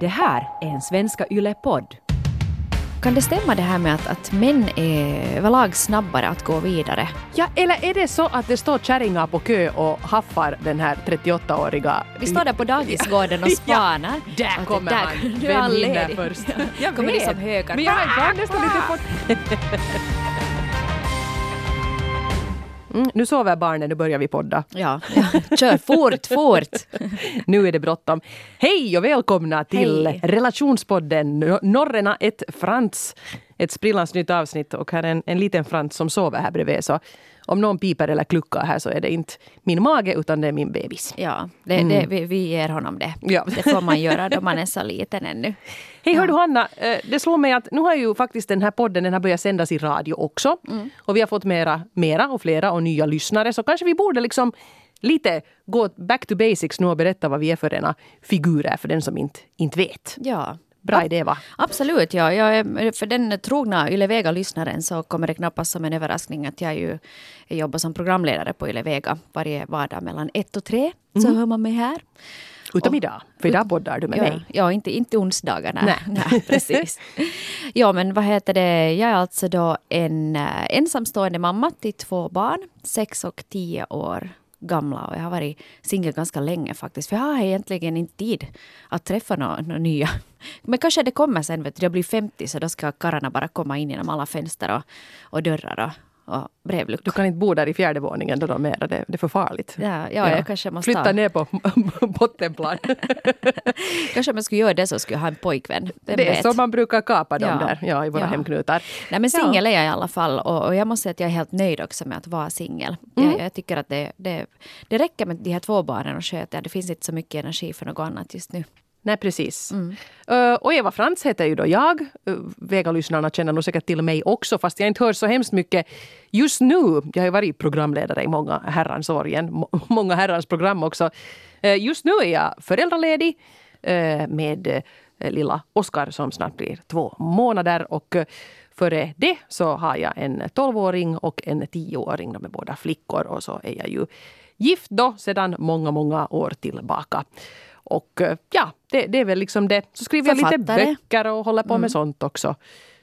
Det här är en Svenska Yle-podd. Kan det stämma det här med att, att män är överlag snabbare att gå vidare? Ja, eller är det så att det står kärringar på kö och haffar den här 38-åriga... Vi står där på dagisgården och spanar. Ja, där kommer är han Vem hinner först? Ja, Jag kommer vet. liksom högar. Men jag har nästan lite fått... Mm, nu sover barnen, nu börjar vi podda. Ja, ja, kör fort, fort. Nu är det bråttom. Hej och välkomna till Hej. relationspodden Nor- Norrena ett Frans. Ett sprillans nytt avsnitt och här är en, en liten Frans som sover här bredvid. Så om någon piper eller kluckar här så är det inte min mage utan det är min bebis. Ja, det, det, vi, vi ger honom det. Ja. Det får man göra då man är så liten ännu. Hej, hör du Hanna, eh, det slår mig att nu har ju faktiskt den här podden den har börjat sändas i radio också. Och vi har fått mera, mera och flera och nya lyssnare. Så kanske vi borde liksom lite gå back to basics nu och berätta vad vi är för ena figurer för den som inte, inte vet. Ja. Bra idé va? Absolut, ja. Jag för den trogna Yle Vega-lyssnaren så kommer det knappast som en överraskning att jag ju jobbar som programledare på Yle Vega varje vardag mellan ett och tre. Så hör man mig här. Utom Och- idag, för idag poddar du med ja, mig. Ja, inte, inte onsdagarna. Nej. Nej, precis. ja, men vad heter det? Jag är alltså då en äh, ensamstående mamma till två barn, sex och tio år gamla. Och jag har varit singel ganska länge faktiskt. För jag har egentligen inte tid att träffa några nya. Men kanske det kommer sen, vet du. Jag blir 50 så då ska karlarna bara komma in genom alla fönster och, och dörrar och, brevluckor. Du kan inte bo där i fjärde våningen då de mera, det, det är för farligt. Ja, ja, jag kanske måste Flytta ta- ner på bottenplan. Kanske om jag skulle göra det så skulle jag ha en pojkvän. Vem det är vet? så man brukar kapa dem Ja. där ja, i våra Ja. hemknutar. Nej men Ja. singel är jag i alla fall och, och jag måste säga att jag är helt nöjd också med att vara singel. Mm. Jag, jag tycker att det, det, det räcker med de här två barnen och sköta. Det finns inte så mycket energi för något annat just nu. Nej, precis. Mm. Uh, och Eva Frans heter ju då jag. Uh, Vega-lyssnarna känner nog säkert till mig också, fast jag inte hör så hemskt mycket just nu. Jag har ju varit programledare i många herrans år igen, må- många herrans program också. Uh, just nu är jag föräldraledig med lilla Oskar som snart blir två månader. Och före det så har jag en 12-åring och en 10-åring. De är båda flickor. Och så är jag ju gift då sedan många, många år tillbaka. Och eh, ja, det, det är väl liksom det. Så skriver jag lite böcker och håller på Mm. med sånt också.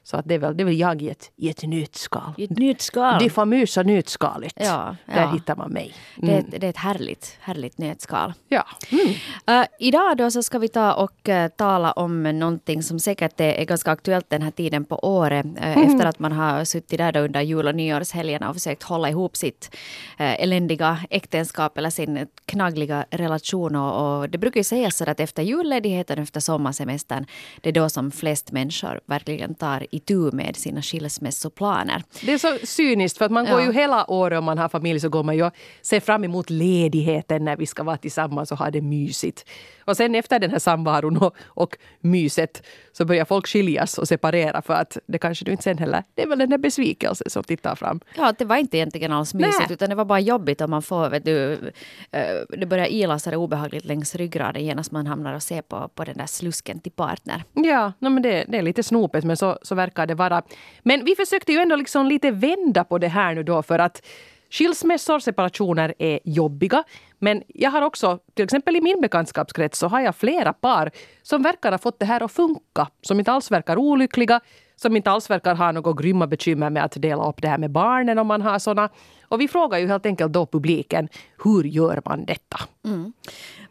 Så att det, är väl, det är väl jag i ett, i ett nötskal. I ett nötskal. Det famösa nötskalet. Ja, Där ja. hittar man mig. Det, är ett, det är ett härligt, härligt nötskal. Ja. Mm. Uh, idag då så ska vi ta och uh, tala om någonting som säkert är, ganska aktuellt den här tiden på året. Uh, Efter att man har suttit där under jul och nyårshelgerna och försökt hålla ihop sitt eländiga äktenskap eller sin knagliga relation. Och, och det brukar ju sägas så att efter julledigheten efter sommarsemestern det är då som flest människor verkligen tar itu med sina skilsmässoplaner. Det är så cyniskt för att man går Ja. ju hela året om man har familj så går man ju och ser fram emot ledigheten när vi ska vara tillsammans och ha det mysigt. Och sen efter den här samvaron och, och myset så börjar folk skiljas och separera för att det kanske du inte sen heller, det är väl den där besvikelsen som tittar fram. Ja, det var inte egentligen alls mysigt Nej. utan det var bara jobbigt om man får, vet du, eh, det börjar ila så det är obehagligt längs ryggraden genast man hamnar och ser på, på den där slusken till partner. Ja, no, men det, det är lite snopet men så, så verkar det vara. Men vi försökte ju ändå liksom lite vända på det här nu då för att skilsmässor, separationer är jobbiga. Men jag har också, till exempel i min bekantskapskrets så har jag flera par som verkar ha fått det här att funka. Som inte alls verkar olyckliga, som inte alls verkar ha några grymma bekymmer med att dela upp det här med barnen om man har såna. Och vi frågar ju helt enkelt då publiken, hur gör man detta?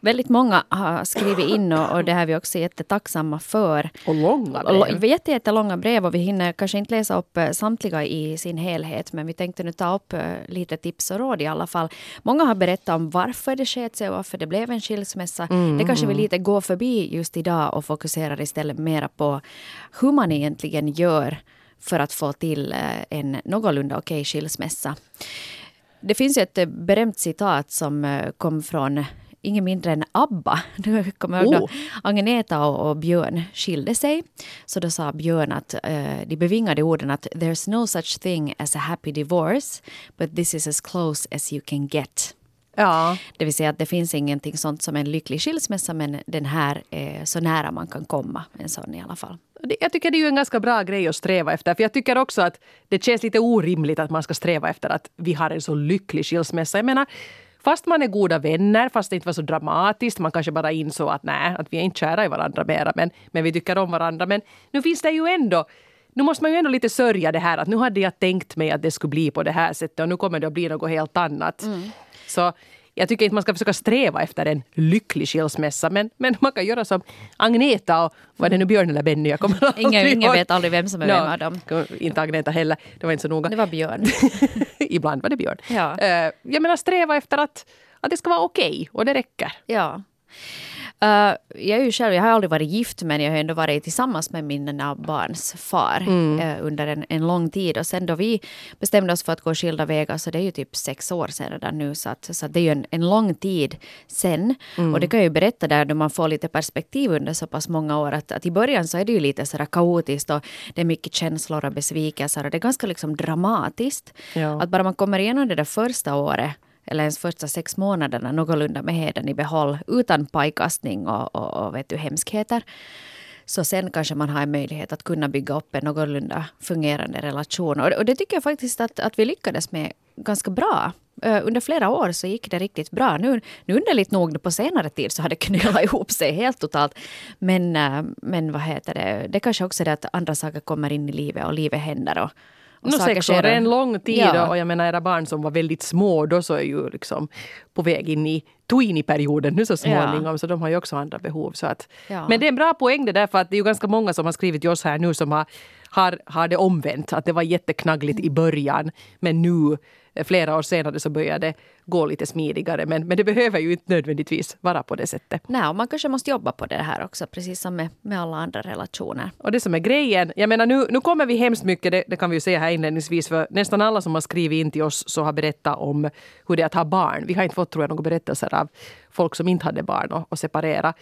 Väldigt många har skrivit in och, och det här är vi också jättetacksamma för. Och långa brev. Jätte, jättelånga brev och vi hinner kanske inte läsa upp eh, samtliga i sin helhet men vi tänkte nu ta upp eh, lite tips och råd i alla fall. Många har berättat om varför det sket sig och varför det blev en skilsmässa. Det kanske vi lite går förbi just idag och fokuserar istället mera på hur man egentligen gör för att få till eh, en någorlunda okej skilsmässa. Det finns ju ett eh, berömt citat som eh, kom från ingen mindre än ABBA. Du kommer då Oh. Agneta och, och Björn skilde sig. Så då sa Björn att eh, de bevingade orden att there's no such thing as a happy divorce but this is as close as you can get. Ja, Det vill säga att det finns ingenting sånt som en lycklig skilsmässa men den här är så nära man kan komma. En sån i alla fall. Jag tycker det är ju en ganska bra grej att sträva efter. För jag tycker också att det känns lite orimligt att man ska sträva efter att vi har en så lycklig skilsmässa. Jag menar, Fast man är goda vänner, fast det inte var så dramatiskt. Man kanske bara insåg att nej, att vi är inte kära i varandra mera, men, men vi tycker om varandra. Men nu finns det ju ändå nu måste man ju ändå lite sörja det här att nu hade jag tänkt mig att det skulle bli på det här sättet och nu kommer det att bli något helt annat. Mm. Så jag tycker inte man ska försöka sträva efter en lycklig skilsmässa men, men man kan göra som Agneta och vad det nu Björn eller Benny. Jag kommer ingen, ingen vet aldrig vem som är no, vem av dem. Inte Agneta heller, det var inte så noga. Det var Björn. Ibland var det Björn. Ja. Uh, jag menar sträva efter att, att det ska vara okej okay, och det räcker. Ja. Uh, jag är ju själv, jag har aldrig varit gift men jag har ändå varit tillsammans med mina barns far mm. uh, under en, en lång tid. Och sen då vi bestämde oss för att gå skilda vägar så det är ju typ sex år sedan redan nu. Så, att, så att det är ju en, en lång tid sen. Mm. Och det kan jag ju berätta där då man får lite perspektiv under så pass många år. Att, att i början så är det ju lite sådär kaotiskt och det är mycket känslor och besvikelser och det är ganska liksom dramatiskt. Ja. Att bara man kommer igenom det där första året eller ens första sex månaderna någorlunda med heden i behåll utan pajkastning och, och, och vet du, hemskheter. Så sen kanske man har en möjlighet att kunna bygga upp en någorlunda fungerande relation. Och, och det tycker jag faktiskt att, att vi lyckades med ganska bra. under flera år så gick det riktigt bra. Nu, nu underligt nog på senare tid så har det knölat ihop sig helt totalt. Men, men vad heter det, det kanske också är det att andra saker kommer in i livet och livet händer. Och, No, sex år är en lång tid ja. och jag menar era barn som var väldigt små då så är ju liksom på väg in i tweenie-perioden nu så småningom ja. så de har ju också andra behov. Så att, ja. Men det är en bra poäng det där för att det är ju ganska många som har skrivit till oss här nu som har, har, har det omvänt. Att det var jätteknaggligt i början men nu flera år senare så börjar det gå lite smidigare. Men, men det behöver ju inte nödvändigtvis vara på det sättet. Nej, och man kanske måste jobba på det här också, precis som med, med alla andra relationer. Och det som är grejen, jag menar nu, nu kommer vi hemskt mycket, det, det kan vi ju säga här inledningsvis, för nästan alla som har skrivit in till oss så har berättat om hur det är att ha barn. Vi har inte fått, tror jag, några berättelser av folk som inte hade barn och, och separera.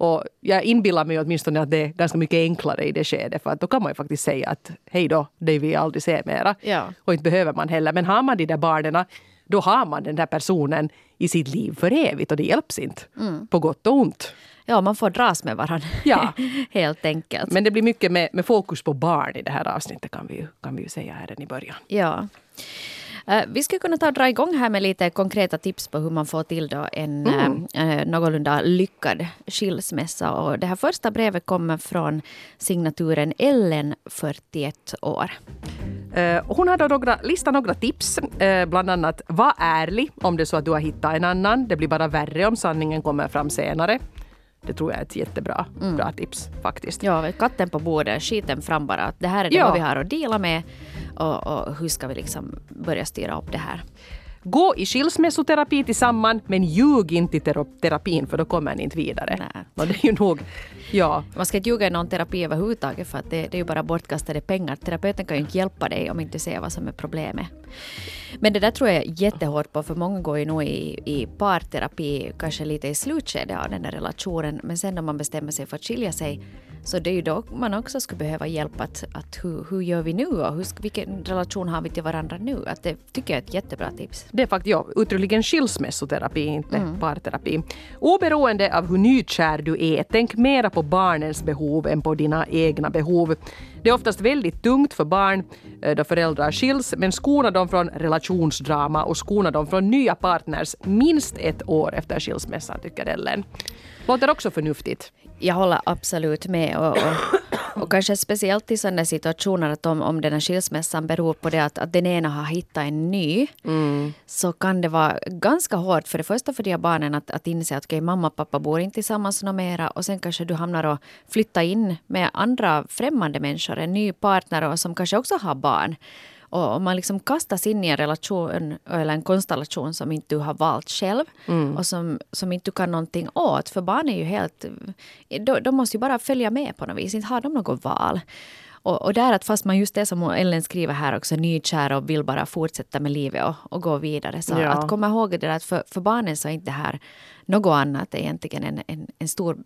Och jag inbillar mig åtminstone att det är ganska mycket enklare i det skedet för att då kan man ju faktiskt säga att hej då, det vi aldrig ser mera. Ja. Och inte behöver man heller. Men har man de där barnen då har man den där personen i sitt liv för evigt och det hjälps inte. Mm. På gott och ont. Ja, man får dras med varandra. Ja. Helt enkelt. Men det blir mycket med, med fokus på barn i det här avsnittet kan vi ju, kan vi ju säga här i början. Ja. Eh, vi skulle kunna ta och dra igång här med lite konkreta tips på hur man får till då en mm. äh, någorlunda lyckad skilsmässa. Och det här första brevet kommer från signaturen Ellen, 41 år. Hon har då några, listat några tips, bland annat var ärlig om det är så att du har hittat en annan. Det blir bara värre om sanningen kommer fram senare. Det tror jag är ett jättebra mm. bra tips faktiskt. Ja, katten på bordet, skiten fram bara. Det här är det ja. vad vi har att dela med och, och hur ska vi liksom börja styra upp det här. Gå i skilsmässoterapi tillsammans men ljug inte i terapin för då kommer ni inte vidare. Nej. Och det är ju nog, ja. Man ska inte ljuga i någon terapi överhuvudtaget för att det, det är ju bara bortkastade pengar. Terapeuten kan ju inte hjälpa dig om inte ser vad som är problemet. Men det där tror jag jättehårt på för många går ju nog i, i parterapi kanske lite i slutskedet av den där relationen men sen när man bestämmer sig för att skilja sig så det är ju då man också skulle behöva hjälp att, att hur, hur gör vi nu och hur, vilken relation har vi till varandra nu? Att det tycker jag är ett jättebra tips. Det är faktiskt ja, uttryckligen skilsmässoterapi, inte mm. parterapi. Oberoende av hur nykär du är, tänk mera på barnens behov än på dina egna behov. Det är oftast väldigt tungt för barn eh, då föräldrar skiljs, men skona dem från relationsdrama och skona dem från nya partners minst ett år efter skilsmässan, tycker Ellen. Låter också förnuftigt. Jag håller absolut med. Och, och, och kanske speciellt i sådana situationer att om, om den här skilsmässan beror på det att, att den ena har hittat en ny mm. så kan det vara ganska hårt för det första för de här barnen att, att inse att okay, mamma och pappa bor inte tillsammans något mera och sen kanske du hamnar och flyttar in med andra främmande människor, en ny partner och som kanske också har barn. Och om man liksom kastas in i en relation eller en konstellation som inte du har valt själv mm. och som, som inte du kan någonting åt. För barn är ju helt... De, de måste ju bara följa med på något vis. Inte har de något val. Och, och där att fast man just det som Ellen skriver här också, nykär och vill bara fortsätta med livet och, och gå vidare. Så ja. att komma ihåg det där att för, för barnen så är inte det här något annat egentligen en, en, en stor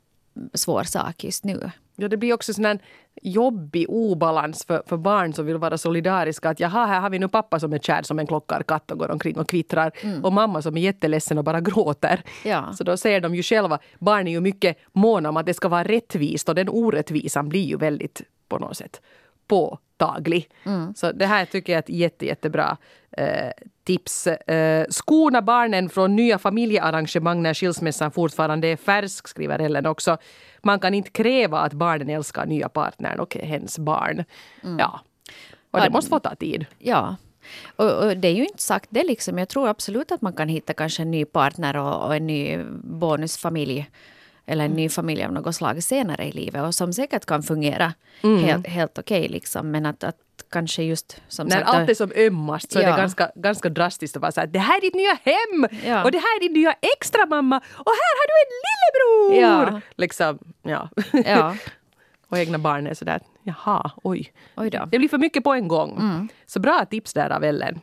svår sak just nu. Ja, det blir också en jobbig obalans för, för barn som vill vara solidariska. Att jaha, här har vi nu pappa som är kär som en klockarkatt och går omkring och kvittrar. Mm. Och mamma som är jätteledsen och bara gråter. Ja. Så då ser de ju själva, barn är ju mycket måna om att det ska vara rättvist och den orättvisan blir ju väldigt på något sätt på påtaglig. Så det här tycker jag är ett jätte, jättebra eh, tips. Eh, skona barnen från nya familjearrangemang när skilsmässan fortfarande är färsk, skriver Ellen också. Man kan inte kräva att barnen älskar nya partnern och hens barn. Ja. Och det måste få ta tid. Ja. Och, och det är ju inte sagt det liksom. Jag tror absolut att man kan hitta kanske en ny partner och, och en ny bonusfamilj. Eller en ny familj av något slag senare i livet. Och som säkert kan fungera helt, helt okej liksom. Men att, att kanske just som När sagt. allt är som ömmast så är Ja. det ganska, ganska drastiskt att vara så här, det här är ditt nya hem! Ja. Och det här är din nya extra mamma och här har du en lillebror! Ja. Liksom, ja. Ja. och egna barn är sådär, jaha, oj. Oj då. Det blir för mycket på en gång. Så bra tips där av Ellen.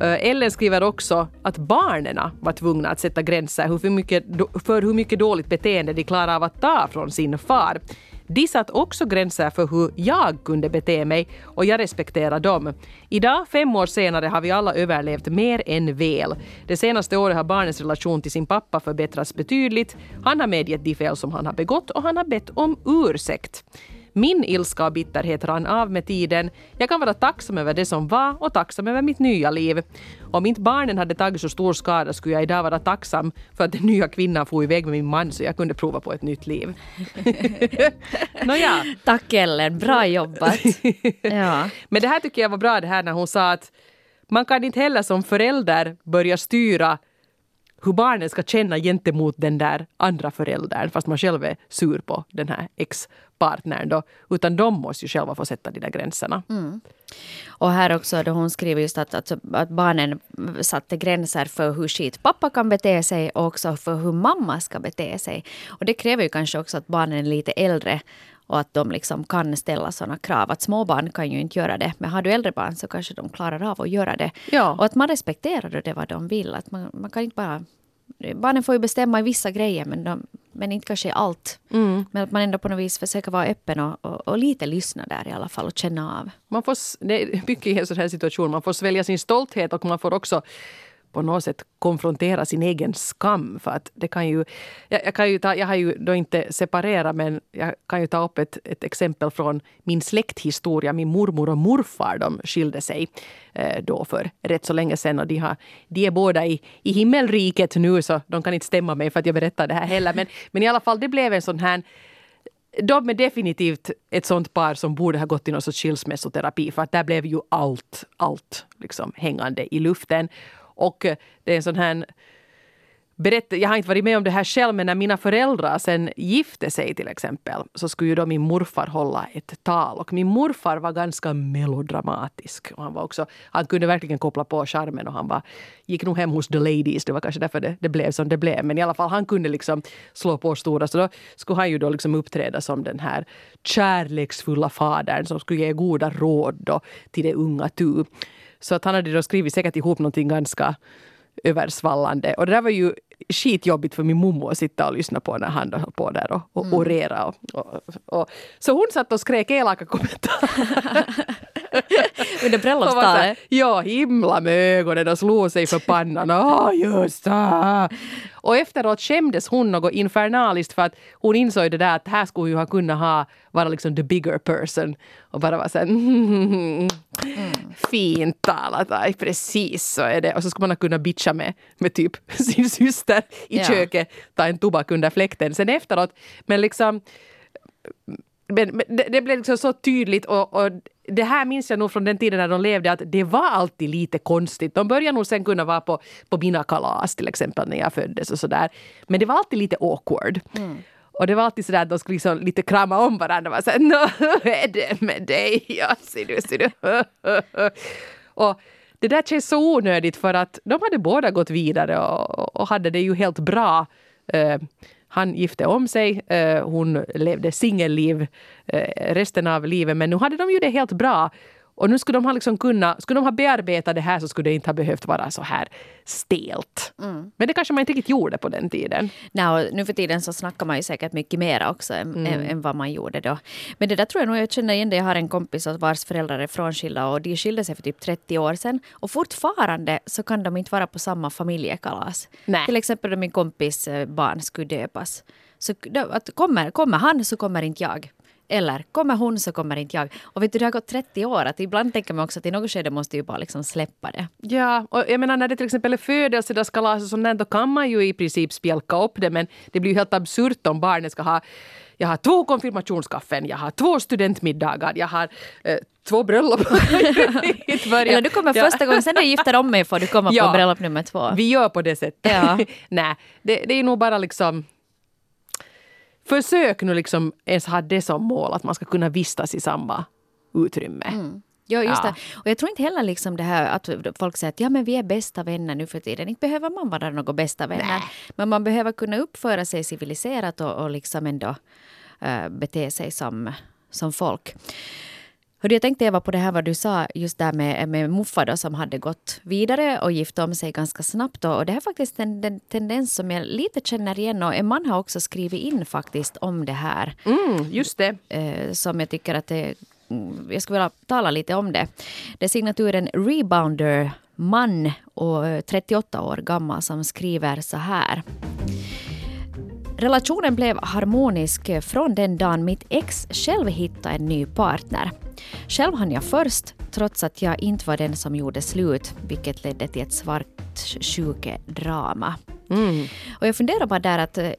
Eh, Ellen skriver också att barnen var tvungna att sätta gränser hur för, mycket, för hur mycket dåligt beteende de klarar av att ta från sin far. De satt också gränser för hur jag kunde bete mig och jag respekterar dem. Idag, fem år senare, har vi alla överlevt mer än väl. Det senaste året har barnens relation till sin pappa förbättrats betydligt. Han har medgett de fel som han har begått och han har bett om ursäkt. Min ilska och bitterhet rann av med tiden. Jag kan vara tacksam över det som var och tacksam över mitt nya liv. Om inte barnen hade tagit så stor skada skulle jag idag vara tacksam för att den nya kvinnan får iväg med min man så jag kunde prova på ett nytt liv. Nåja. Tack Ellen, bra jobbat. ja. Men det här tycker jag var bra det här när hon sa att man kan inte heller som förälder börja styra hur barnen ska känna gentemot den där andra föräldern fast man själv är sur på den här ex-partnern då. Utan de måste ju själva få sätta de där gränserna. Mm. Och här också då hon skriver just att, att, att barnen satte gränser för hur skit pappa kan bete sig och också för hur mamma ska bete sig. Och det kräver ju kanske också att barnen är lite äldre och att de liksom kan ställa sådana krav. Att små barn kan ju inte göra det. Men har du äldre barn så kanske de klarar av att göra det. Ja. Och att man respekterar det vad de vill. Att man, man kan inte bara... Barnen får ju bestämma i vissa grejer men, de, men inte kanske i allt. Men att man ändå på något vis försöker vara öppen och, och, och lite lyssna där i alla fall och känna av. Man får, det är mycket i en sån här situation. Man får svälja sin stolthet och man får också på något sätt konfrontera sin egen skam. För att det kan ju, jag, jag, kan ju ta, jag har ju då inte separerat men jag kan ju ta upp ett, ett exempel från min släkthistoria. Min mormor och morfar de skilde sig eh, då för rätt så länge sedan. Och de, har, de är båda i, i himmelriket nu så de kan inte stämma mig för att jag berättar det här heller. Men, men i alla fall det blev en sån här de är definitivt ett sånt par som borde ha gått i någon sorts skilsmässoterapi för att där blev ju allt, allt liksom hängande i luften. Och eh, det är en sån här berätt, jag har inte varit med om det här själv, men när mina föräldrar sen gifte sig till exempel så skulle ju då min morfar hålla ett tal. Och min morfar var ganska melodramatisk. Och han, var också, han kunde verkligen koppla på charmen och han var, gick nog hem hos the ladies. Det var kanske därför det, det blev som det blev. Men i alla fall, han kunde liksom slå på stora. Så då skulle han ju då liksom uppträda som den här kärleksfulla fadern som skulle ge goda råd då till det unga tu. Så att han hade då skrivit säkert ihop någonting ganska översvallande. Och det där var ju skitjobbigt för min mommo att sitta och lyssna på när han då höll på där och, och orera. Och, och, och, så hon satt och skrek elaka kommentarer. Under bröllopstalet. Ja, himla med ögonen och slog sig för pannan. Åh, just. Och efteråt skämdes hon något infernaliskt för att hon insåg det där att här skulle ju ha kunnat ha, vara liksom the bigger person. Och bara vara såhär, mm, fint talat, aj, precis så är det. Och så skulle man ha kunnat bitcha med, med typ sin syster i Ja. köket, ta en tobak under fläkten. Sen efteråt, men liksom men, men det, det blev liksom så tydligt och, och det här minns jag nog från den tiden när de levde att det var alltid lite konstigt. De började nog sen kunna vara på, på mina kalas till exempel när jag föddes och sådär. Men det var alltid lite awkward. Och det var alltid sådär att de skulle liksom lite krama om varandra och såhär Nå, hur är det med dig? Ja, ser du, ser du. och det där känns så onödigt för att de hade båda gått vidare och, och hade det ju helt bra. Eh, han gifte om sig, eh, hon levde singelliv eh, resten av livet men nu hade de ju det helt bra. Och nu skulle de ha liksom kunna, skulle de ha bearbetat det här så skulle det inte ha behövt vara så här stelt. Men det kanske man inte riktigt gjorde på den tiden. Nej, nu för tiden så snackar man ju säkert mycket mer också än, än, än vad man gjorde då. Men det där tror jag nog, jag känner igen det. Jag har en kompis vars föräldrar är frånskilda och de skilde sig för typ 30 år sedan. Och fortfarande så kan de inte vara på samma familjekalas. Nej. Till exempel då min kompis eh, barn skulle döpas. Så att kommer, kommer han så kommer inte jag. Eller kommer hon så kommer inte jag. Och vet du, det har gått 30 år. Att ibland tänker man också att i något skede måste ju bara liksom släppa det. Ja, och jag menar när det till exempel är födelsedagskalas och sånt där, då kan man ju i princip spjälka upp det men det blir ju helt absurt om barnet ska ha jag har två konfirmationskaffen, jag har två studentmiddagar, jag har eh, två bröllop. Eller du kommer första gången, sen när du gifter om mig får du komma ja, på bröllop nummer två. Vi gör på det sättet. Ja. Nej, det, det är nog bara liksom Försök nu liksom ens ha det som mål, att man ska kunna vistas i samma utrymme. Mm. Ja, just ja. det. Och jag tror inte heller liksom det här att folk säger att ja, men vi är bästa vänner nu för tiden. Inte behöver man vara några bästa vänner. Nej. Men man behöver kunna uppföra sig civiliserat och, och liksom ändå uh, bete sig som, som folk. Hörde, jag tänkte Eva på det här vad du sa just där med, med Muffa då, som hade gått vidare och gift om sig ganska snabbt. Då. Och det är faktiskt en, en tendens som jag lite känner igen och en man har också skrivit in faktiskt om det här. Mm, just det. Eh, som jag tycker att det, mm, jag skulle vilja tala lite om det. Det är signaturen Rebounder man och 38 år gammal som skriver så här. Relationen blev harmonisk från den dagen mitt ex själv hittade en ny partner. Själv hann jag först, trots att jag inte var den som gjorde slut, vilket ledde till ett svartsjukedrama. Mm. Och jag funderar bara där att eh,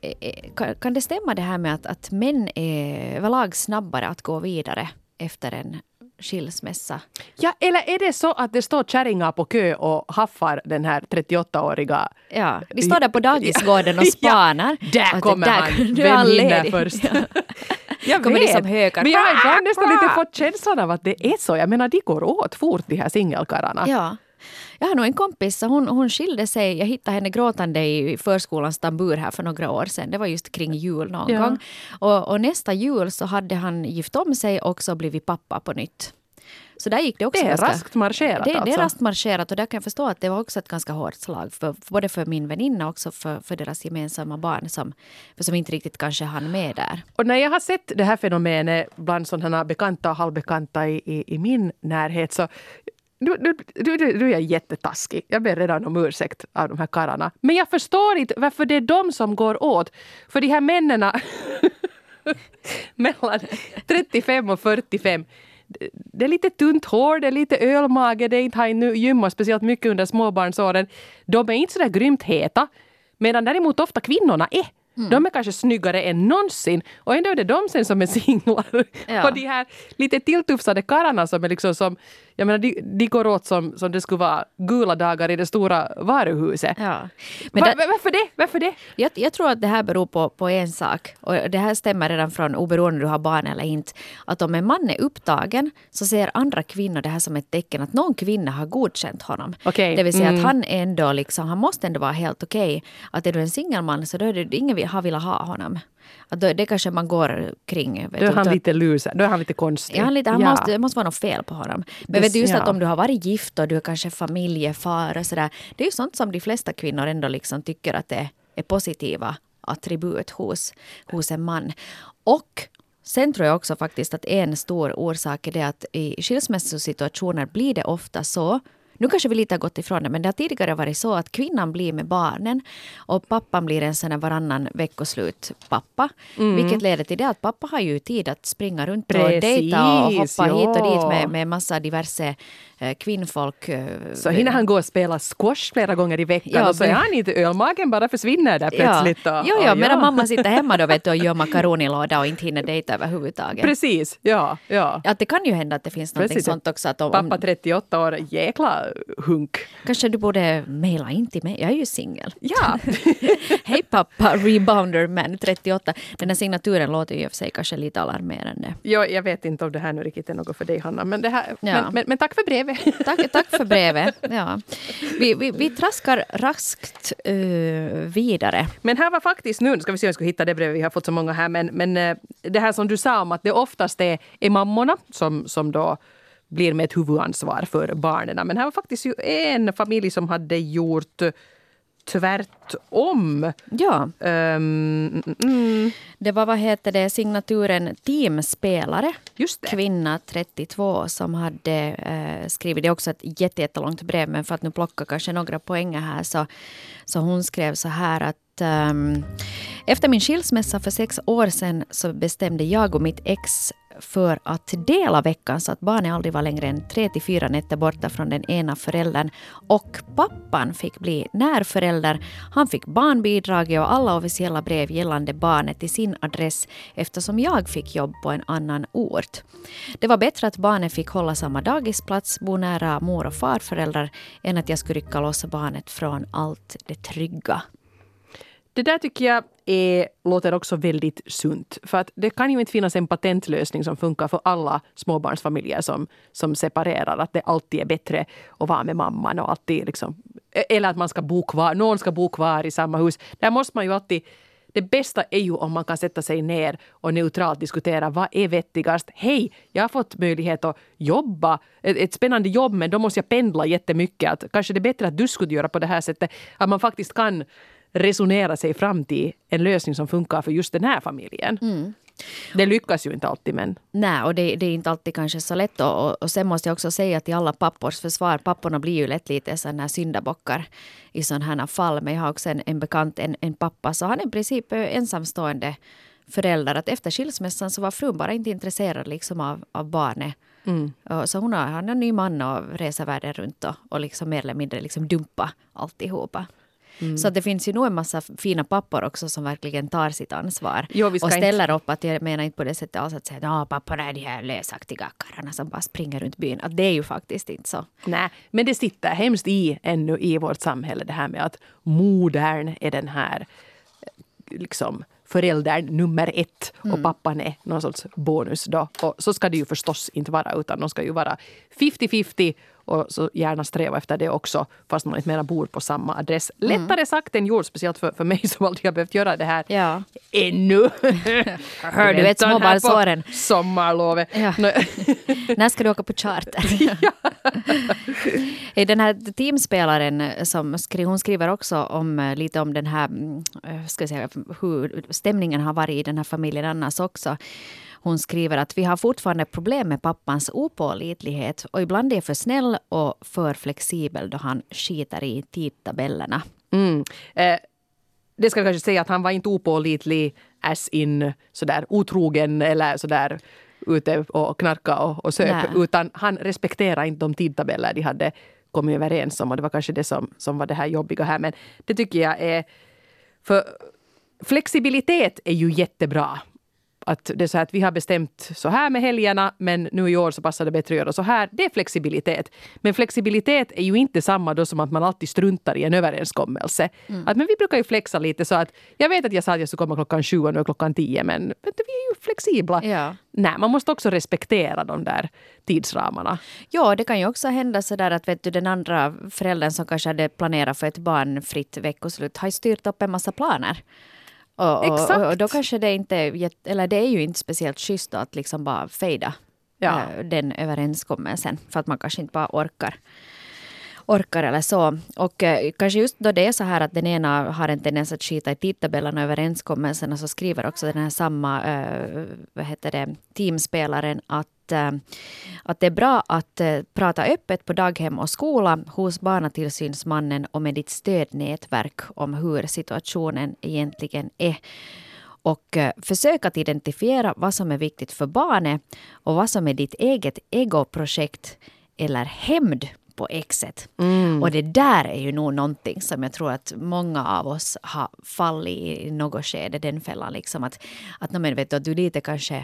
kan det stämma det här med att, att män är överlag snabbare att gå vidare efter en skilsmässa. Ja, eller är det så att det står kärringar på kö och haffar den här 38-åriga... Ja, de står där på dagisgården och spanar. Ja, där kommer han! Vem hinner först? Jag kommer vet, som hökar. men jag har ibland nästan lite fått känslan av att det är så. Jag menar, de går åt fort de här singelkarlarna. Ja. Jag har nog en kompis, hon, hon skilde sig. Jag hittade henne gråtande i förskolans tambur här för några år sedan. Det var just kring jul någon ja. gång. Och, och, nästa jul så hade han gift om sig och så blivit pappa på nytt. Så där gick det också. Det är ganska, raskt marscherat det, alltså. Det är raskt marscherat och där kan jag förstå att det var också ett ganska hårt slag. För, både för min väninna och också för, för deras gemensamma barn som, som inte riktigt kanske hann med där. Och när jag har sett det här fenomenet bland sådana bekanta och halvbekanta i, i, i min närhet så nu, nu, nu, nu är jag jättetaskig. Jag ber redan om ursäkt av de här karlarna. Men jag förstår inte varför det är de som går åt. För de här männen mellan 35 och 45 det är lite tunt hår, det är lite ölmage, det är inte har gymmat speciellt mycket under småbarnsåren. De är inte så där grymt heta. Medan däremot ofta kvinnorna är. Mm. De är kanske snyggare än någonsin och ändå är det de sen som är singlar. Ja. Och de här lite tilltufsade karlarna som är liksom som, jag menar de, de går åt som, som det skulle vara gula dagar i det stora varuhuset. Ja. Men Var, det, varför det? Varför det? Jag, jag, tror att det här beror på, på en sak och det här stämmer redan från oberoende om du har barn eller inte. Att om en man är upptagen så ser andra kvinnor det här som ett tecken att någon kvinna har godkänt honom. Okay. Det vill säga mm. att han ändå liksom, han måste ändå vara helt okej. Okay. Att är du en singelman så då är det ingen har velat ha honom. Att då, det kanske man går kring. Då är han lite loser, då är han lite konstig. Ja, han lite, han ja. måste, det måste vara något fel på honom. Men det, vet du just ja. att om du har varit gift och du är kanske familjefar och sådär. Det är ju sånt som de flesta kvinnor ändå liksom tycker att det är positiva attribut hos, hos en man. Och Sen tror jag också faktiskt att en stor orsak är det att i skilsmässosituationer blir det ofta så nu kanske vi lite har gått ifrån det, men det har tidigare varit så att kvinnan blir med barnen och pappan blir en sån här varannan veckoslut pappa. Mm. Vilket leder till det att pappa har ju tid att springa runt Precis, och dejta och hoppa ja. hit och dit med, med massa diverse Eh, kvinnfolk. Eh, så hinner han gå och spela squash flera gånger i veckan ja, och så är han inte ölmagen bara försvinner där plötsligt. Ja, och, ja, ja, medan mamma sitter hemma då vet du, och gör makaronilåda och inte hinner dejta överhuvudtaget. Precis, ja. ja. Att det kan ju hända att det finns något sånt också. Att om, Pappa 38 år, jäkla hunk. Kanske du borde mejla in till mig, jag är ju singel. Ja. Hej pappa, rebounder man 38. Den här signaturen låter ju i och för sig kanske lite alarmerande. Ja, jag vet inte om det här nu riktigt är något för dig Hanna, men, det här, ja. men, men, men tack för brevet. Tack, tack för brevet. Ja. Vi, vi, vi traskar raskt uh, vidare. Men här var faktiskt nu, ska vi se om jag ska hitta det brevet, vi har fått så många här, men, men uh, det här som du sa om att det oftast är, är mammorna som, som då blir med ett huvudansvar för barnen. Men här var faktiskt ju en familj som hade gjort tvärtom. Ja. Um, mm. Det var vad heter det, signaturen Teamspelare. Just det. Kvinna 32 som hade uh, skrivit, det är också ett jättelångt brev men för att nu plocka kanske några poänger här så, så hon skrev så här att att um, efter min skilsmässa för sex år sedan så bestämde jag och mitt ex för att dela veckan så att barnet aldrig var längre än tre till fyra nätter borta från den ena föräldern. Och pappan fick bli närförälder. Han fick barnbidraget och alla officiella brev gällande barnet till sin adress eftersom jag fick jobb på en annan ort. Det var bättre att barnet fick hålla samma dagisplats, bo nära mor och farföräldrar än att jag skulle rycka loss barnet från allt det trygga. Det där tycker jag är, låter också väldigt sunt. För att det kan ju inte finnas en patentlösning som funkar för alla småbarnsfamiljer som, som separerar. Att det alltid är bättre att vara med mamman och alltid liksom, e-, eller att man ska bo kvar, någon ska bo kvar i samma hus. Där måste man ju alltid det bästa är ju om man kan sätta sig ner och neutralt diskutera vad är vettigast. Hej, jag har fått möjlighet att jobba, ett, ett spännande jobb men då måste jag pendla jättemycket. Att kanske det är bättre att du skulle göra på det här sättet. Att man faktiskt kan resonera sig fram till en lösning som funkar för just den här familjen. Mm. Det lyckas ju inte alltid men... Nej, och det, det, är inte alltid kanske så lätt. Och, och sen måste jag också säga till alla pappors försvar, papporna blir ju lätt lite sådana syndabockar i sådana här fall. Men jag har också en, en bekant, en, en pappa, så han är i princip ensamstående förälder. Att efter skilsmässan så var frun bara inte intresserad liksom av, av barnet. Mm. Så hon har, han har en ny man och reser världen runt och, och liksom mer eller mindre liksom dumpa alltihopa. Mm. Så det finns ju nog en massa fina pappor också som verkligen tar sitt ansvar. Jo, och ställer inte... upp. att Jag menar inte på det sättet alls att säga att papporna är de här lösaktiga karlarna som bara springer runt byn. Att det är ju faktiskt inte så. Nej, men det sitter hemskt i ännu i vårt samhälle det här med att modern är den här liksom föräldern nummer ett och mm. pappan är någon sorts bonus då. Och så ska det ju förstås inte vara utan de ska ju vara 50-50 och så gärna sträva efter det också fast man inte mera bor på samma adress. Mm. Lättare sagt än gjort, speciellt för, för mig som aldrig har behövt göra det här ja. ännu. Hör du vet småbarnsåren. Sommarlovet. Ja. När ska du åka på charter? den här teamspelaren som skri, hon skriver också om eh, lite om den här, mm, eh, ska jag säga, hur stämningen har varit i den här familjen annars också. Hon skriver att vi har fortfarande problem med pappans opålitlighet och ibland är för snäll och för flexibel då han skiter i tidtabellerna. Mm. Eh, det ska kanske säga att han var inte opålitlig as in sådär otrogen eller sådär ute och knarka och, och söp. Utan han respekterar inte de tidtabeller de hade kommit överens om. Och det var kanske det som, som var det här jobbiga här. Men det tycker jag är... För flexibilitet är ju jättebra att det är så att vi har bestämt så här med helgerna men nu i år så passar det bättre att göra så här. Det är flexibilitet. Men flexibilitet är ju inte samma då som att man alltid struntar i en överenskommelse. Mm. Att, men vi brukar ju flexa lite så att jag vet att jag sa att jag skulle komma klockan sju och nu är klockan tio men vet du, vi är ju flexibla. Ja. Nej, man måste också respektera de där tidsramarna. Ja, det kan ju också hända så där att vet du, den andra föräldern som kanske hade planerat för ett barnfritt veckoslut har styrt upp en massa planer. Och, Exakt. Och, och, då kanske det inte, eller det är ju inte speciellt schysst att liksom bara fejda ja. äh, den överenskommelsen. För att man kanske inte bara orkar orkar eller så. Och eh, kanske just då det är så här att den ena har en tendens att skita i tidtabellerna och överenskommelserna så skriver också den här samma eh, vad heter det, teamspelaren att eh, att det är bra att eh, prata öppet på daghem och skola hos barnatillsynsmannen och med ditt stödnätverk om hur situationen egentligen är och eh, försök att identifiera vad som är viktigt för barnet och vad som är ditt eget egoprojekt eller hämnd på exet. Mm. Och det där är ju nog någonting som jag tror att många av oss har fallit i något skede, den fällan. Liksom att, att, men vet du, att du lite kanske eh,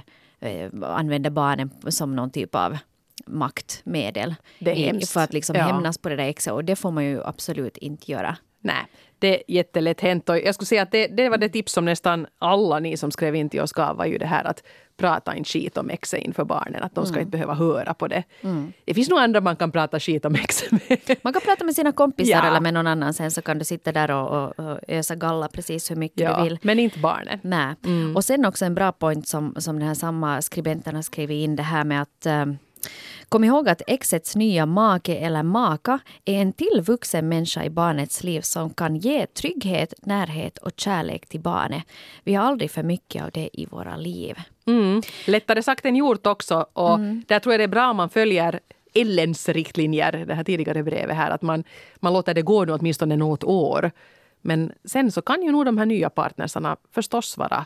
använder barnen som någon typ av maktmedel. Det är i, för att liksom ja. hämnas på det där exet. Och det får man ju absolut inte göra. Nej, det är jättelätt hänt. Och jag skulle säga att det, det var det tips som nästan alla ni som skrev in till oss gav. var ju det här att prata inte skit om exet inför barnen. Att de ska mm. inte behöva höra på det. Mm. Det finns nog andra man kan prata skit om exet med. Man kan prata med sina kompisar ja. eller med någon annan. Sen så kan du sitta där och, och, och ösa galla precis hur mycket ja, du vill. Men inte barnen. Nej. Mm. Och sen också en bra point som, som den här samma skribenten har skrivit in. Det här med att um, Kom ihåg att exets nya make eller maka är en till vuxen människa i barnets liv som kan ge trygghet, närhet och kärlek till barnet. Vi har aldrig för mycket av det i våra liv. Mm. Lättare sagt än gjort också. Och mm. Där tror jag det är bra om man följer Ellens riktlinjer, det här tidigare brevet här, att man, man låter det gå nu åtminstone något år. Men sen så kan ju nog de här nya partnersarna förstås vara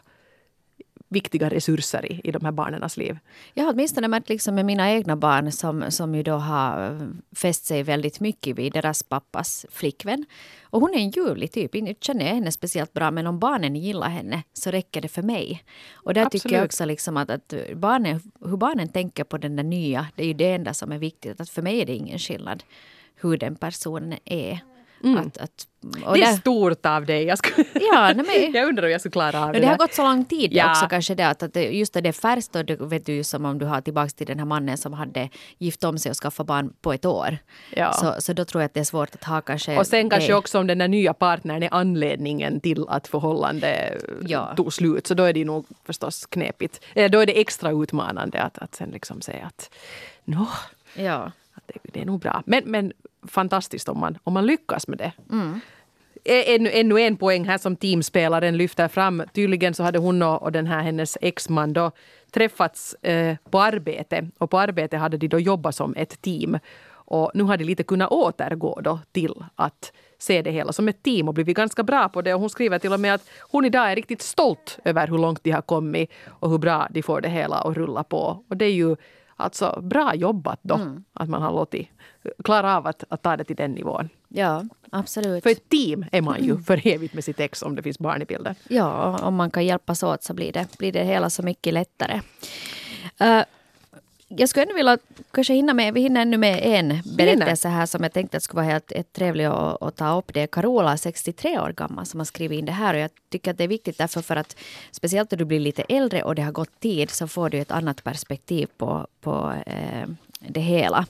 viktiga resurser i, i de här barnens liv. Jag har åtminstone märkt liksom med mina egna barn som, som ju då har fäst sig väldigt mycket vid deras pappas flickvän. Och hon är en ljuvlig typ. Inte känner jag henne speciellt bra men om barnen gillar henne så räcker det för mig. Och där Absolut. tycker jag också liksom att, att barnen, hur barnen tänker på den där nya, det är ju det enda som är viktigt. Att för mig är det ingen skillnad hur den personen är. Mm. Att, att, det är där, stort av dig. Jag, skulle, ja, nej, men, jag undrar om jag skulle klara av det. Det har gått så lång tid ja. också kanske det att, att just det är färskt och det vet du som om du har tillbaka till den här mannen som hade gift om sig och skaffat barn på ett år. Ja. Så, så då tror jag att det är svårt att ha kanske... Och sen kanske det. också om den där nya partnern är anledningen till att förhållandet ja. tog slut. Så då är det nog förstås knepigt. Eh, då är det extra utmanande att, att sen liksom säga att nå, ja. Att det, det är nog bra. Men, men fantastiskt om man, om man lyckas med det. Mm. Ännu, ännu en poäng här som teamspelaren lyfter fram. Tydligen så hade hon och, och den här hennes exman då träffats eh, på arbete och på arbete hade de då jobbat som ett team. Och nu har de lite kunnat återgå då till att se det hela som ett team och blivit ganska bra på det. Och hon skriver till och med att hon idag är riktigt stolt över hur långt de har kommit och hur bra de får det hela att rulla på. Och det är ju alltså bra jobbat då, mm. att man har låtit klara av att, att ta det till den nivån. Ja, absolut. För ett team är man ju mm. för evigt med sitt ex om det finns barn i bilden. Ja, om man kan hjälpas åt så blir det, blir det hela så mycket lättare. Uh, jag skulle ändå vilja kanske hinna med, vi hinner ännu med en berättelse här som jag tänkte att skulle vara helt, helt trevlig att, att ta upp. Det är Carola, 63 år gammal, som har skrivit in det här. Och jag tycker att det är viktigt därför för att speciellt när du blir lite äldre och det har gått tid så får du ett annat perspektiv på, på eh, det hela.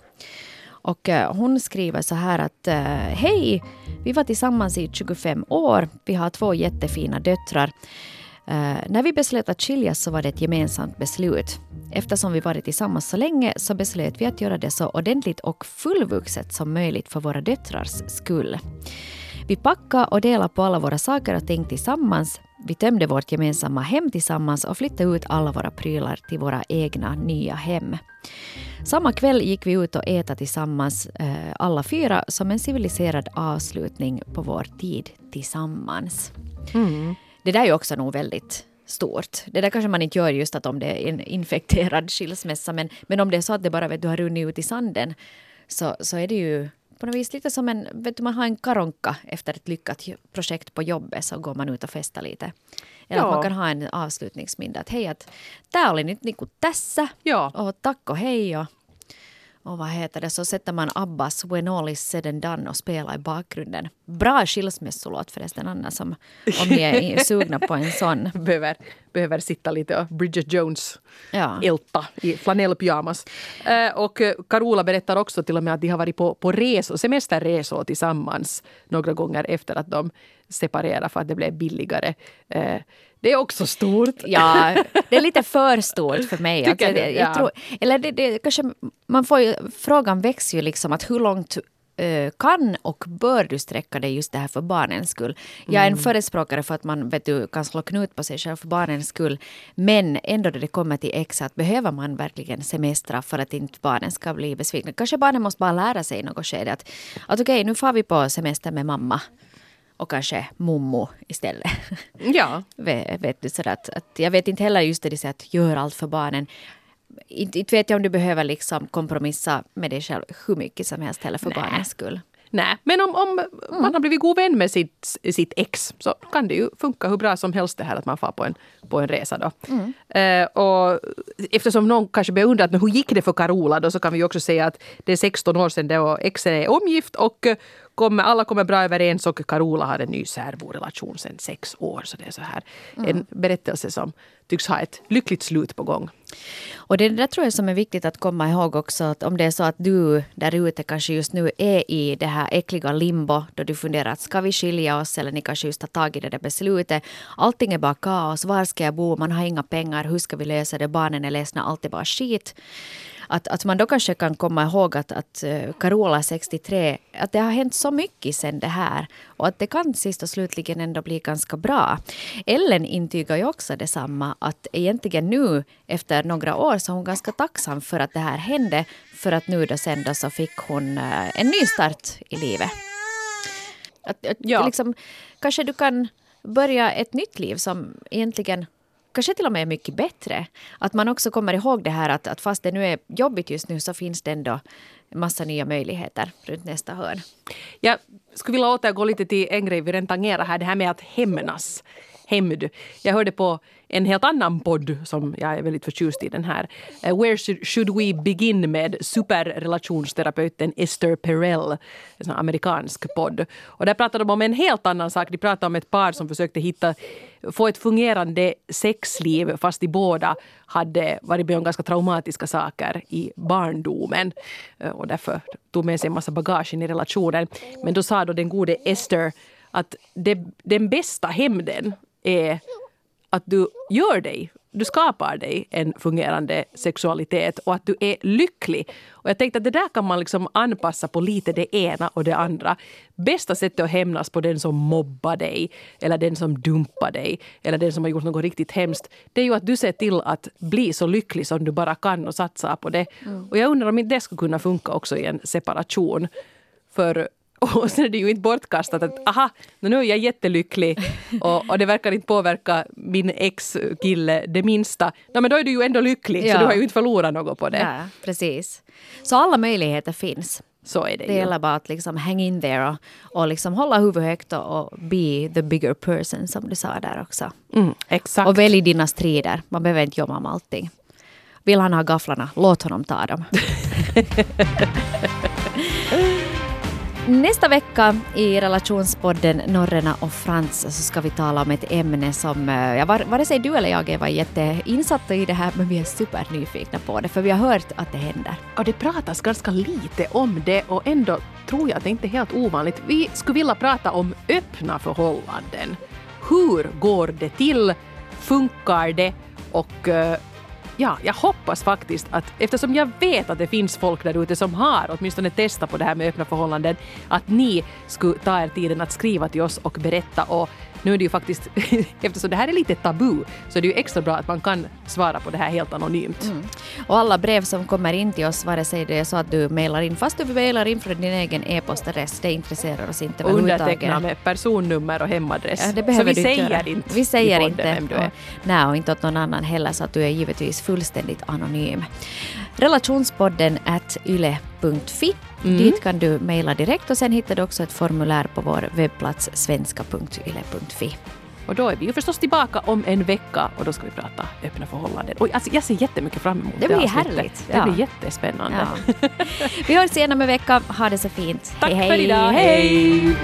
Och eh, hon skriver så här att eh, Hej! Vi var tillsammans i 25 år. Vi har två jättefina döttrar. Uh, när vi beslöt att skiljas så var det ett gemensamt beslut. Eftersom vi varit tillsammans så länge så beslöt vi att göra det så ordentligt och fullvuxet som möjligt för våra döttrars skull. Vi packade och delade på alla våra saker och ting tillsammans. Vi tömde vårt gemensamma hem tillsammans och flyttade ut alla våra prylar till våra egna nya hem. Samma kväll gick vi ut och äta tillsammans eh, alla fyra som en civiliserad avslutning på vår tid tillsammans. Mm. Det där är ju också nog väldigt stort. Det där kanske man inte gör just att om det är en infekterad skilsmässa men, men om det är så att det bara vet du har runnit ut i sanden så, så är det ju på något vis lite som en, vet du man har en karonka efter ett lyckat projekt på jobbet så går man ut och festar lite. Eller ja. att man kan ha en avslutningsmiddag. Att hej, att tämä oli nyt niinku tässä. Ja. Och tack och hej och och vad heter det, så sätter man Abbas When All Is Said and Done och spelar i bakgrunden. Bra skilsmässolåt förresten, Anna, som, om ni är sugna på en sån. behöver, behöver sitta lite och Bridget Jones ja. älta i flanellpyjamas. Uh, och Carola berättar också till och med att de har varit på, på resor, semesterresor tillsammans några gånger efter att de separerade för att det blev billigare. Det är också stort. Ja, det är lite för stort för mig. Alltså, det, jag ja. tror, eller det, det, kanske, man får ju, frågan växer ju liksom att hur långt uh, kan och bör du sträcka dig just det här för barnens skull. Jag är en mm. förespråkare för att man vet du, kan slå knut på sig själv för barnens skull. Men ändå när det kommer till ex, att behöver man verkligen semestra för att inte barnen ska bli besvikna. Kanske barnen måste bara lära sig i något skede att, att okej, okay, nu får vi på semester med mamma och kanske mommo istället. Ja. vet, du, så att, att, jag vet inte heller just det att gör allt för barnen. Inte, inte vet jag om du behöver liksom kompromissa med dig själv hur mycket som helst heller för Nä. barnens skull. Nej, men om, om mm. man har blivit god vän med sitt, sitt ex så kan det ju funka hur bra som helst det här att man får på en, på en resa då. Mm. Uh, och eftersom någon kanske beundrat men hur gick det för Carola då så kan vi också säga att det är 16 år sedan då exen är omgift och kommer, alla kommer bra överens och Carola har en ny särborelation sedan sex år. Så det är så här mm. en berättelse som tycks ha ett lyckligt slut på gång. Och det där tror jag som är viktigt att komma ihåg också att om det är så att du där ute kanske just nu är i det här äckliga limbo då du funderar att ska vi skilja oss eller ni kanske just har tagit det där beslutet. Allting är bara kaos. Var ska jag bo? Man har inga pengar. Hur ska vi lösa det? Barnen är ledsna. Allt är bara skit att, att man då kanske kan komma ihåg att, att eh, Carola 63, att det har hänt så mycket sen det här och att det kan sist och slutligen ändå bli ganska bra. Ellen intygar ju också detsamma att egentligen nu efter några år så är hon ganska tacksam för att det här hände för att nu då sen då så fick hon eh, en ny start i livet. Att, att Ja. liksom, kanske du kan börja ett nytt liv som egentligen kanske till och med mycket bättre. Att man också kommer ihåg det här att, att fast det nu är jobbigt just nu så finns det ändå massa nya möjligheter runt nästa hörn. Jag skulle vilja återgå lite till en grej vi redan tangerade här, det här med att hämnas. Hämnd. Jag hörde på en helt annan podd som jag är väldigt förtjust i den här. Eh, Where should, we begin med superrelationsterapeuten Esther Perel. En sån amerikansk podd. Och där pratade de om en helt annan sak. De pratade om ett par som försökte hitta, få ett fungerande sexliv fast de båda hade varit med om ganska traumatiska saker i barndomen. Eh, och därför tog med sig en massa bagage in i relationen. Men då sa då den gode Esther att det, den bästa hämnden är att du gör dig, du skapar dig en fungerande sexualitet och att du är lycklig. Och jag tänkte att det där kan man liksom anpassa på lite det ena och det andra. Bästa sättet att hämnas på den som mobbar dig eller den som dumpar dig eller den som har gjort något riktigt hemskt. Det är ju att du ser till att bli så lycklig som du bara kan och satsa på det. Och jag undrar om inte det skulle kunna funka också i en separation. För och sen är det ju inte bortkastat att aha, nu är jag jättelycklig och, och det verkar inte påverka min ex-kille det minsta. No, men då är du ju ändå lycklig Ja. så du har ju inte förlorat något på det. Ja, precis. Så alla möjligheter finns. Så är det, Det gäller bara att liksom hang in there och, och liksom hålla huvudet högt och, och be the bigger person som du sa där också. Mm, exakt. Och välj dina strider. Man behöver inte jobba med allting. Vill han ha gafflarna, låt honom ta dem. Nästa vecka i relationspodden Norrena och Frans så ska vi tala om ett ämne som, eh, ja, vare sig du eller jag är jätteinsatta i det här, men vi är supernyfikna på det, för vi har hört att det händer. Och det pratas ganska lite om det och ändå tror jag att det inte är helt ovanligt. Vi skulle vilja prata om öppna förhållanden. Hur går det till? Funkar det? Och eh, ja, jag hoppas faktiskt att eftersom jag vet att det finns folk där ute som har åtminstone testat på det här med öppna förhållanden, att ni skulle ta er tiden att skriva till oss och berätta. Och nu är det ju faktiskt, eftersom det här är lite tabu, så är det ju extra bra att man kan svara på det här helt anonymt. Och alla brev som kommer in till oss, vare sig det är så att du mejlar in, fast du mejlar in från din egen e-postadress, det intresserar oss inte Och underteckna överhuvudtaget. med personnummer och hemadress. Ja, det så behöver vi du säger göra. inte Vi säger inte. vem du är. Och, nej, och inte åt någon annan heller, så att du är givetvis fullständigt anonym. Relationspodden at yle.fi. Mm. Dit kan du mejla direkt och sen hittar du också ett formulär på vår webbplats svenska.yle.fi. Och då är vi ju förstås tillbaka om en vecka och då ska vi prata öppna förhållanden. Och alltså, jag ser jättemycket fram emot Det blir avsnittet. härligt. Det Ja. blir jättespännande. Ja. Vi hörs igen om en vecka. Ha det så fint. Tack hej, för hej. idag. Hej!